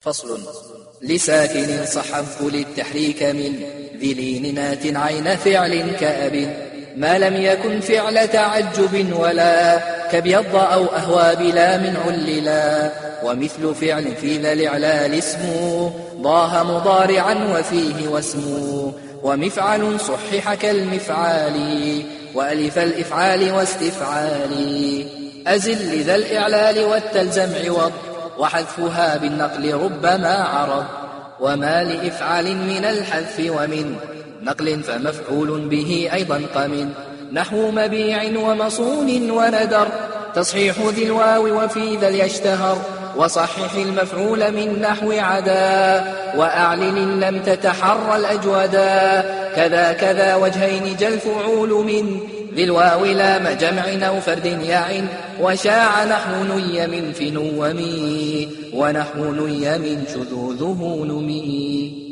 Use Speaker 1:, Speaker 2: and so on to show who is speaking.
Speaker 1: فصل. لساكن صحبت للتحريك من ذي لين نات عين فعل كأب. ما لم يكن فعل تعجب ولا كبيض أو أهوى بلا من عللا ومثل فعل في ذا الإعلال اسمه ضاه مضارعا وفيه واسمه ومفعل صحح كالمفعال. وألف الإفعال واستفعال. أزل لذا الإعلال والتلزم عوض وحذفها بالنقل ربما عرض وما لإفعال من الحذف ومن نقل فمفعول به أيضا قمن. نحو مبيع ومصون وندر. تصحيح ذي الواو وفي ذا يشتهر وصحح المفعول من نحو عدا. وأعلن لم تتحر الأجودا. كذا كذا وجهين جل فعول من. ذي الواو لام جمع أو فرد يعن. وشاع نحو ني من في نومي ونحو ني من شذوذه نمي.